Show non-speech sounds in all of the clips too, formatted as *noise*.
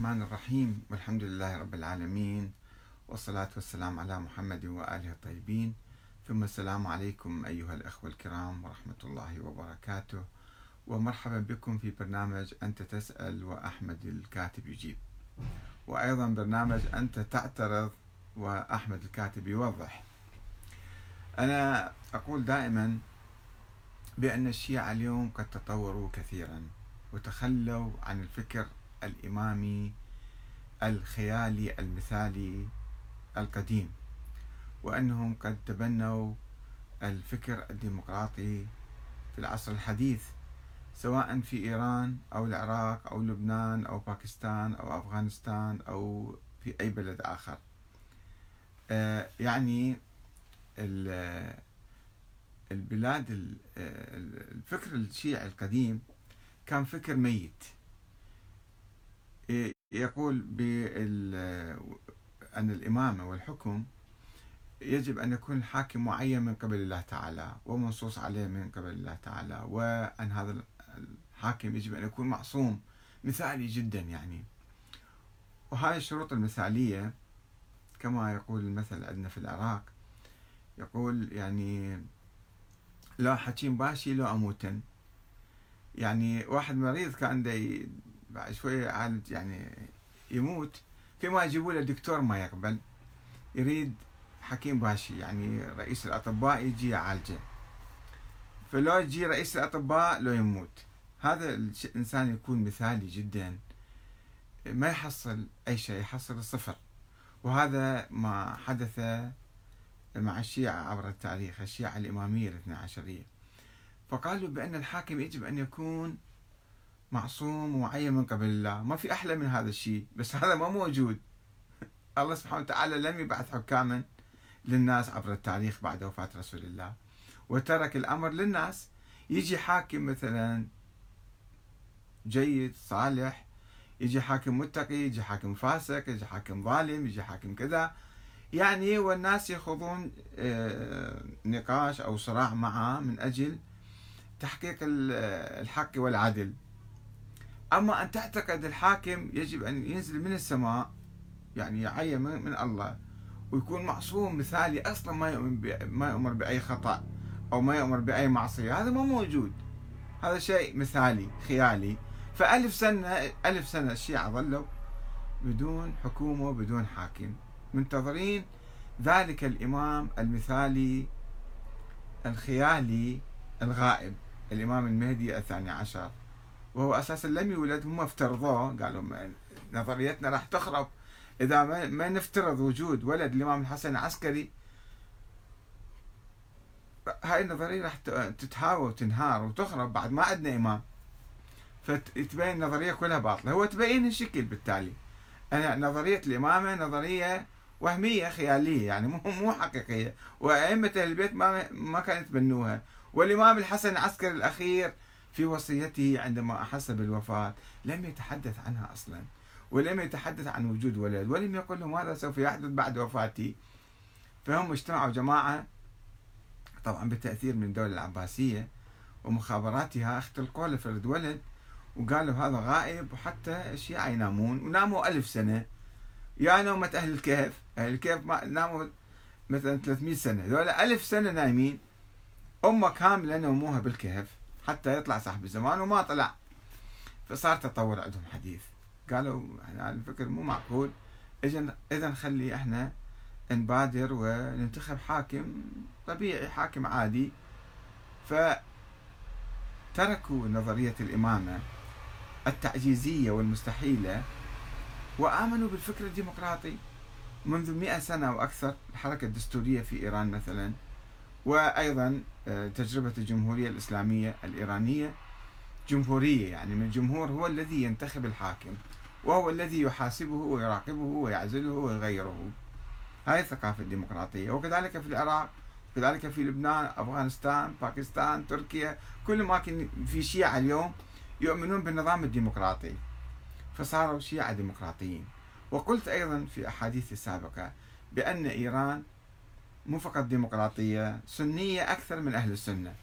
الرحمن الرحيم والحمد لله رب العالمين والصلاة والسلام على محمد وآله الطيبين. ثم السلام عليكم أيها الأخوة الكرام ورحمة الله وبركاته. ومرحبا بكم في برنامج أنت تسأل وأحمد الكاتب يجيب. وأيضا برنامج أنت تعترض وأحمد الكاتب يوضح. أنا أقول دائما بأن الشيعة اليوم قد تطوروا كثيرا وتخلوا عن الفكر الإمامي الخيالي المثالي القديم. وأنهم قد تبنوا الفكر الديمقراطي في العصر الحديث سواء في إيران أو العراق أو لبنان أو باكستان أو أفغانستان أو في أي بلد آخر. آه، يعني البلاد الفكر الشيعي القديم كان فكر ميت. يقول أن الإمامة والحكم يجب أن يكون الحاكم معين من قبل الله تعالى ومنصوص عليه من قبل الله تعالى وأن هذا الحاكم يجب أن يكون معصوم. مثالي جدا يعني. وهذه الشروط المثالية كما يقول المثل عندنا في العراق. يقول يعني لا حكيم باشي لو أموتن. يعني واحد مريض كان بعد شوية يعالج يعني يموت. فيما يجيبوا له دكتور ما يقبل يريد حكيم باشي يعني رئيس الأطباء يجي يعالجه. فلو يجي رئيس الأطباء لو يموت. هذا الإنسان يكون مثالي جدا. ما يحصل أي شيء يحصل الصفر. وهذا ما حدث مع الشيعة عبر التاريخ الشيعة الإمامية الاثنى عشرية. فقالوا بأن الحاكم يجب أن يكون معصوم ومعين من قبل الله. ما في أحلى من هذا الشيء. بس هذا ما موجود. *laughs* الله سبحانه وتعالى لم يبعث حكاما للناس عبر التاريخ بعد وفاة رسول الله. وترك الأمر للناس. يجي حاكم مثلا جيد صالح. يجي حاكم متقي يجي حاكم فاسق يجي حاكم ظالم يجي حاكم كذا. يعني والناس يخوضون آه، نقاش أو صراع معه من أجل تحقيق الحق والعدل. أما أن تعتقد الحاكم يجب أن ينزل من السماء يعني يعين من الله ويكون معصوم مثالي أصلا ما يؤمن ما يؤمر بأي خطأ أو ما يؤمر بأي معصية. هذا ما موجود. هذا شيء مثالي خيالي. فألف سنة ألف سنة الشيعة ظلوا بدون حكومة بدون حاكم. منتظرين ذلك الإمام المثالي الخيالي الغائب الإمام المهدي الثاني عشر. وهو أساسا لم يولد هم افترضوه قالوا نظريتنا راح تخرب. إذا ما, نفترض وجود ولد الامام الحسن العسكري هاي النظرية راح تتهاوى وتنهار وتخرب بعد ما عندنا إمام. فتبين النظرية كلها باطلة. هو تبين الشكل بالتالي. أنا نظرية الإمامة نظرية وهمية خيالية يعني مو مو حقيقية. وأئمة البيت ما ما كانوا يتبنوها والإمام الحسن العسكري الأخير في وصيته عندما أحس بالوفاة لم يتحدث عنها أصلا ولم يتحدث عن وجود ولد ولم يقل له ماذا سوف يحدث بعد وفاتي. فهم اجتمعوا جماعة طبعا بالتأثير من الدولة العباسية ومخابراتها اختلقوا له فرد ولد وقالوا هذا غائب وحتى الشيعة ينامون وناموا ألف سنة. يا نومة أهل الكهف أهل الكهف ناموا مثلا 300 سنة ذولا ألف سنة نايمين. أمة كاملة نوموها بالكهف. حتى يطلع صاحب الزمان وما طلع. فصار تطور عندهم حديث. قالوا إحنا الفكر مو معقول. اذا اذا نخلي إحنا نبادر وننتخب حاكم طبيعي حاكم عادي. فتركوا نظرية الإمامة التعجيزية والمستحيلة وآمنوا بالفكر الديمقراطي. منذ مئة سنة وأكثر الحركة الدستورية في إيران مثلا وأيضا آه، تجربة الجمهورية الإسلامية الإيرانية. جمهورية يعني من الجمهور هو الذي ينتخب الحاكم وهو الذي يحاسبه ويراقبه ويعزله ويغيره. هاي الثقافة الديمقراطية. وكذلك في العراق كذلك في لبنان أفغانستان باكستان تركيا كل ما كان في شيعة اليوم يؤمنون بالنظام الديمقراطي. فصاروا شيعة ديمقراطيين. وقلت أيضا في أحاديثي السابقة بأن إيران مو فقط ديمقراطية سنية أكثر من أهل السنة.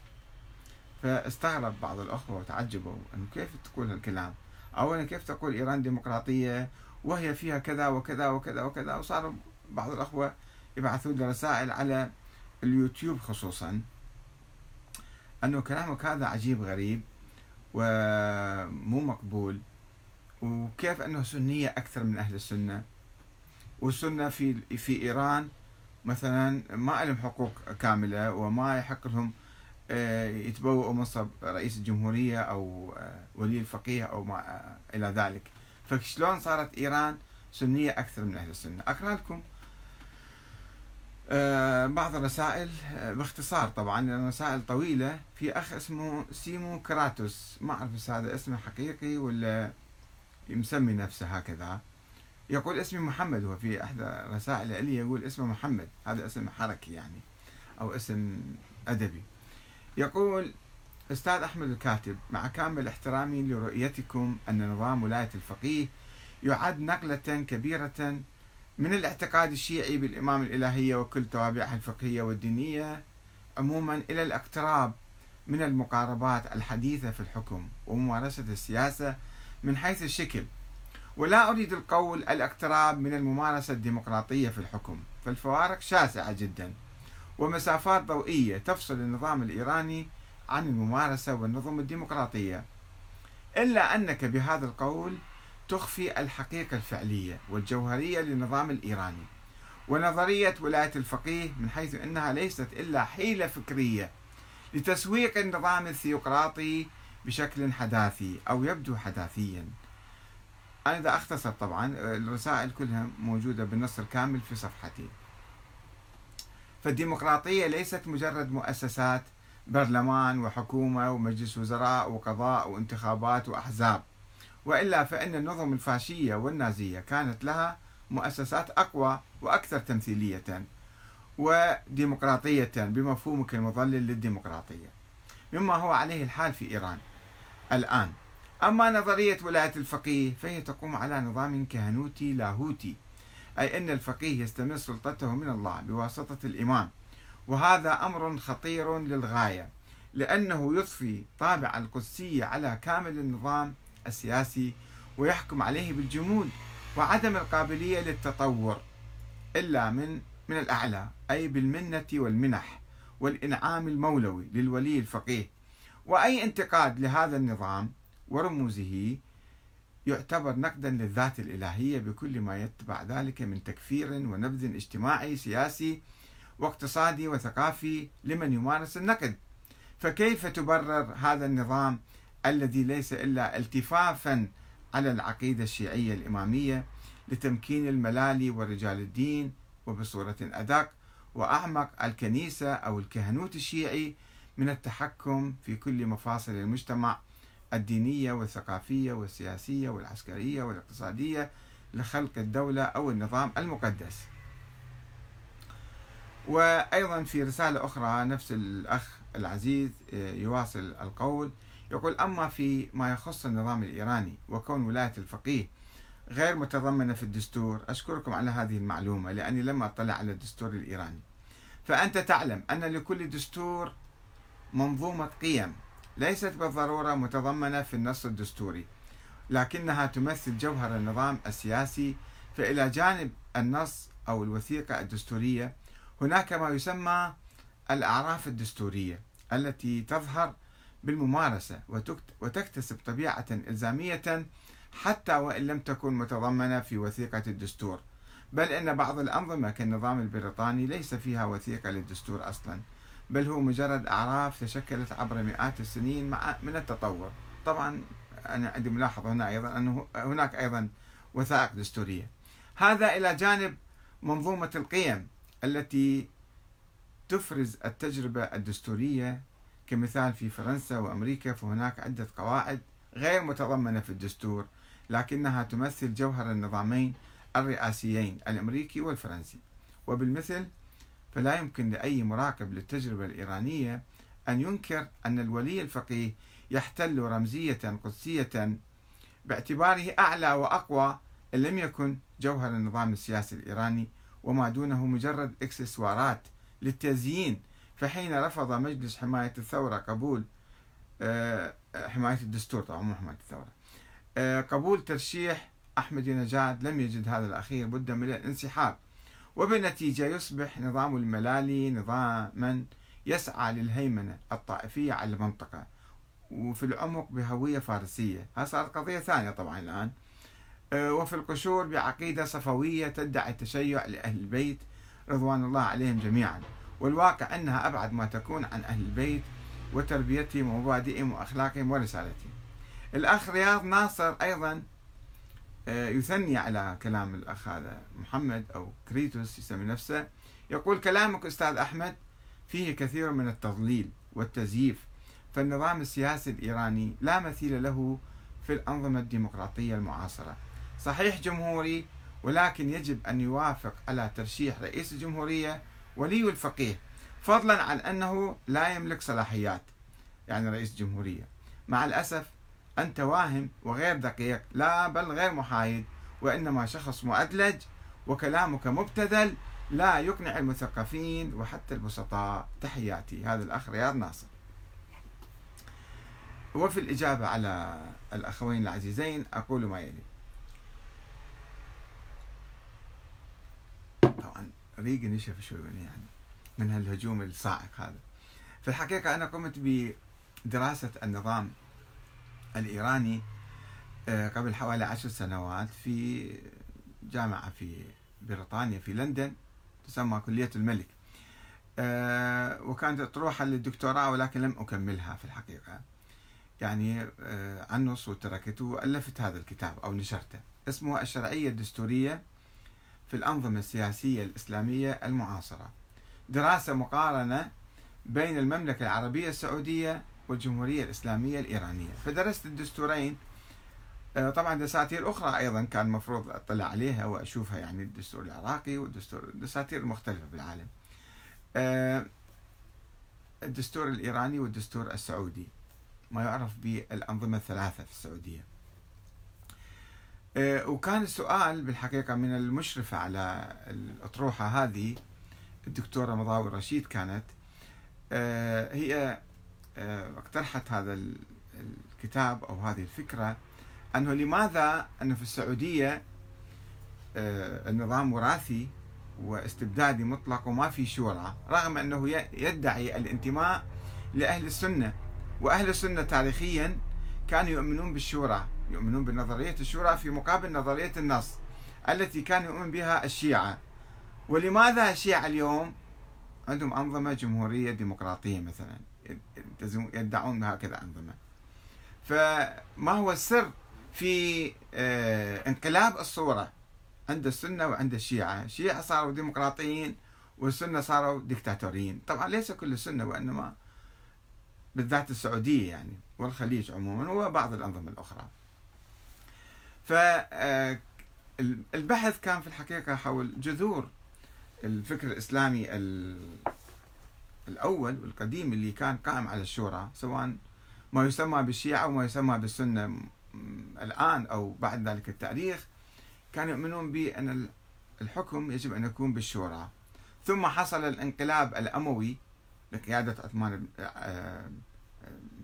فاستغرب بعض الأخوة وتعجبوا أنه كيف تقول هالكلام؟ أولا كيف تقول إيران ديمقراطية وهي فيها كذا وكذا وكذا وكذا؟ وصار بعض الأخوة يبعثون رسائل على اليوتيوب خصوصا أنه كلامك هذا عجيب غريب ومو مقبول وكيف أنه سنية أكثر من أهل السنة؟ والسنة في في إيران مثلا ما لهم حقوق كاملة وما يحق لهم آه، يتبوأوا منصب رئيس الجمهورية أو آه، ولي الفقيه أو ما آه، إلى ذلك. فشلون صارت إيران سنية أكثر من أهل السنة؟ أقرأ لكم بعض الرسائل باختصار طبعا لأن رسائل طويلة. في أخ اسمه سيمو كراتوس ما أعرف هذا اسمه حقيقي ولا مسمي نفسه هكذا. يقول اسمي محمد هو في احدى رسائل لي يقول اسمه محمد هذا اسم حركي يعني أو اسم أدبي. يقول أستاذ أحمد الكاتب مع كامل احترامي لرؤيتكم أن نظام ولاية الفقيه يعد نقلة كبيرة من الاعتقاد الشيعي بالإمام الإلهية وكل توابعها الفقهية والدينية عموما إلى الاقتراب من المقاربات الحديثة في الحكم وممارسة السياسة من حيث الشكل. ولا أريد القول الاقتراب من الممارسة الديمقراطية في الحكم فالفوارق شاسعة جدا ومسافات ضوئية تفصل النظام الإيراني عن الممارسة والنظم الديمقراطية. إلا أنك بهذا القول تخفي الحقيقة الفعلية والجوهرية للنظام الإيراني ونظرية ولاية الفقيه من حيث أنها ليست إلا حيلة فكرية لتسويق النظام الثيوقراطي بشكل حداثي أو يبدو حداثيا. أنا إذا أختصر طبعا الرسائل كلها موجودة بالنص الكامل في صفحتي. فالديمقراطية ليست مجرد مؤسسات برلمان وحكومة ومجلس وزراء وقضاء وانتخابات وأحزاب. وإلا فإن النظم الفاشية والنازية كانت لها مؤسسات أقوى وأكثر تمثيلية وديمقراطية بمفهومك المضلل للديمقراطية. مما هو عليه الحال في إيران. الآن أما نظرية ولاية الفقيه فهي تقوم على نظام كهنوتي لاهوتي أي أن الفقيه يستمر سلطته من الله بواسطة الإمام. وهذا أمر خطير للغاية لأنه يضفي طابع القدسية على كامل النظام السياسي ويحكم عليه بالجمود وعدم القابلية للتطور إلا من من الأعلى أي بالمنة والمنح والإنعام المولوي للولي الفقيه. وأي انتقاد لهذا النظام ورموزه يعتبر نقدا للذات الإلهية بكل ما يتبع ذلك من تكفير ونبذ اجتماعي سياسي واقتصادي وثقافي لمن يمارس النقد. فكيف تبرر هذا النظام الذي ليس إلا التفافا على العقيدة الشيعية الإمامية لتمكين الملالي ورجال الدين وبصورة أدق وأعمق الكنيسة أو الكهنوت الشيعي من التحكم في كل مفاصل المجتمع الدينية والثقافية والسياسية والعسكرية والاقتصادية لخلق الدولة أو النظام المقدس. وأيضا في رسالة أخرى نفس الأخ العزيز آه، يواصل القول يقول أما في ما يخص النظام الإيراني وكون ولاية الفقيه غير متضمنة في الدستور أشكركم على هذه المعلومة لأني لم أطلع على الدستور الإيراني. فأنت تعلم أن لكل دستور منظومة قيم ليست بالضرورة متضمنة في النص الدستوري لكنها تمثل جوهر النظام السياسي. فإلى جانب النص أو الوثيقة الدستورية هناك ما يسمى الأعراف الدستورية التي تظهر بالممارسة وتكتسب طبيعة إلزامية حتى وإن لم تكن متضمنة في وثيقة الدستور. بل إن بعض الأنظمة كالنظام البريطاني ليس فيها وثيقة للدستور أصلاً. بل هو مجرد أعراف تشكلت عبر مئات السنين مع من التطور. طبعا أنا عندي ملاحظة هنا أيضا أنه هناك أيضا وثائق دستورية. هذا إلى جانب منظومة القيم التي تفرز التجربة الدستورية كمثال في فرنسا وأمريكا فهناك عدة قواعد غير متضمنة في الدستور لكنها تمثل جوهر النظامين الرئاسيين الأمريكي والفرنسي. وبالمثل فلا يمكن لأي مراقب للتجربة الإيرانية أن ينكر أن الولي الفقيه يحتل رمزية قدسية باعتباره أعلى وأقوى إن لم يكن جوهر النظام السياسي الإيراني وما دونه مجرد إكسسوارات للتزيين. فحين رفض مجلس حماية الثورة قبول آه، حماية الدستور طبعا مو حماية الثورة. آه، قبول ترشيح أحمدي نجاد لم يجد هذا الأخير بد من الانسحاب. وبالنتيجة يصبح نظام الملالي نظاما يسعى للهيمنة الطائفية على المنطقة وفي العمق بهوية فارسية. هذه صارت قضية ثانية طبعا الآن. آه، وفي القشور بعقيدة صفوية تدعي التشيع لأهل البيت رضوان الله عليهم جميعا. والواقع أنها أبعد ما تكون عن أهل البيت وتربيتهم ومبادئهم وأخلاقهم ورسالتهم. الأخ رياض ناصر أيضا يثني على كلام الأخ هذا محمد أو كريتوس يسمي نفسه. يقول كلامك أستاذ أحمد فيه كثير من التضليل والتزييف فالنظام السياسي الإيراني لا مثيل له في الأنظمة الديمقراطية المعاصرة. صحيح جمهوري ولكن يجب أن يوافق على ترشيح رئيس الجمهورية ولي الفقيه فضلا عن أنه لا يملك صلاحيات يعني رئيس الجمهورية. مع الأسف أنت واهم وغير دقيق لا بل غير محايد وإنما شخص مؤدلج وكلامك مبتذل لا يقنع المثقفين وحتى البسطاء. تحياتي. هذا الأخ رياض ناصر. وفي الإجابة على الأخوين العزيزين أقول ما يلي. طبعا ريغن يشوف شوي يعني من هالهجوم الصاعق هذا. في الحقيقة أنا قمت بدراسة النظام الإيراني آه، قبل حوالي عشر سنوات في جامعة في بريطانيا في لندن تسمى كلية الملك. آه، وكانت أطروحة للدكتوراه ولكن لم أكملها في الحقيقة. يعني آه، عنص وتركته وألفت هذا الكتاب أو نشرته. اسمه الشرعية الدستورية في الأنظمة السياسية الإسلامية المعاصرة. دراسة مقارنة بين المملكة العربية السعودية والجمهورية الإسلامية الإيرانية. فدرست الدستورين آه، طبعا دساتير أخرى أيضا كان المفروض أطلع عليها وأشوفها يعني الدستور العراقي والدستور الدساتير المختلفة بالعالم. آه، الدستور الإيراني والدستور السعودي ما يعرف بالأنظمة الثلاثة في السعودية. آه، وكان السؤال بالحقيقة من المشرفة على الأطروحة هذه الدكتورة مضاوي رشيد كانت هي اقترحت هذا الكتاب أو هذه الفكرة أنه لماذا أنه في السعودية آه، النظام وراثي واستبدادي مطلق وما في شورى رغم أنه يدعي الانتماء لأهل السنة. وأهل السنة تاريخيا كانوا يؤمنون بالشورى يؤمنون بنظرية الشورى في مقابل نظرية النص التي كان يؤمن بها الشيعة. ولماذا الشيعة اليوم عندهم أنظمة جمهورية ديمقراطية مثلا؟ يدعون بهكذا أنظمة فما هو السر في آه، انقلاب الصورة عند السنة وعند الشيعة؟ الشيعة صاروا ديمقراطيين والسنة صاروا ديكتاتوريين. طبعا ليس كل السنة وإنما بالذات السعودية يعني والخليج عموما وبعض الأنظمة الأخرى. فالبحث آه، كان في الحقيقة حول جذور الفكر الإسلامي الأول والقديم اللي كان قائم على الشورى سواء ما يسمى بالشيعة وما يسمى بالسنة الآن أو بعد ذلك التاريخ كانوا يؤمنون بأن الحكم يجب أن يكون بالشورى. ثم حصل الانقلاب الأموي بقيادة عثمان آه،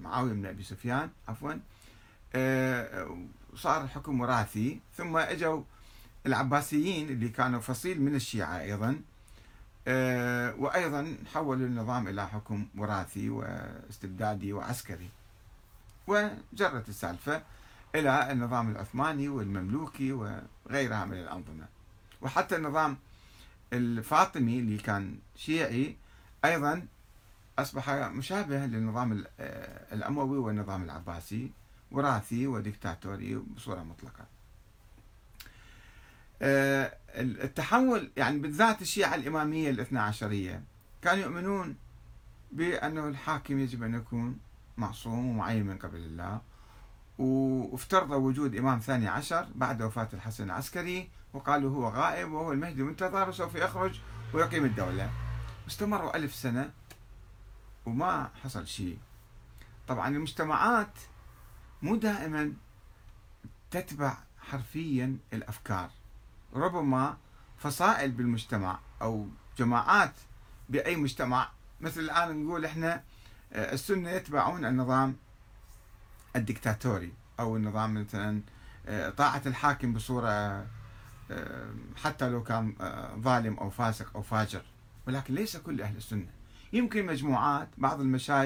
معاوية بن أبي سفيان عفوا آه، صار الحكم وراثي. ثم إجوا العباسيين اللي كانوا فصيل من الشيعة أيضا. آه، وأيضا حولوا النظام إلى حكم وراثي واستبدادي وعسكري. وجرت السالفة إلى النظام العثماني والمملوكي وغيرها من الأنظمة. وحتى النظام الفاطمي اللي كان شيعي أيضا أصبح مشابه للنظام آه، الأموي والنظام العباسي وراثي وديكتاتوري بصورة مطلقة. آه، التحول يعني بالذات الشيعة الإمامية الاثنى عشرية كانوا يؤمنون بأنه الحاكم يجب أن يكون معصوم ومعين من قبل الله وافترضوا وجود إمام ثاني عشر بعد وفاة الحسن العسكري وقالوا هو غائب وهو المهدي المنتظر وسوف يخرج ويقيم الدولة. استمروا ألف سنة وما حصل شيء. طبعا المجتمعات مو دائما تتبع حرفيا الأفكار. ربما فصائل بالمجتمع أو جماعات بأي مجتمع. مثل الآن نقول إحنا آه، السنة يتبعون النظام الدكتاتوري أو النظام مثلا طاعة الحاكم بصورة حتى لو كان ظالم أو فاسق أو فاجر. ولكن ليس كل أهل السنة. يمكن مجموعات بعض المشايخ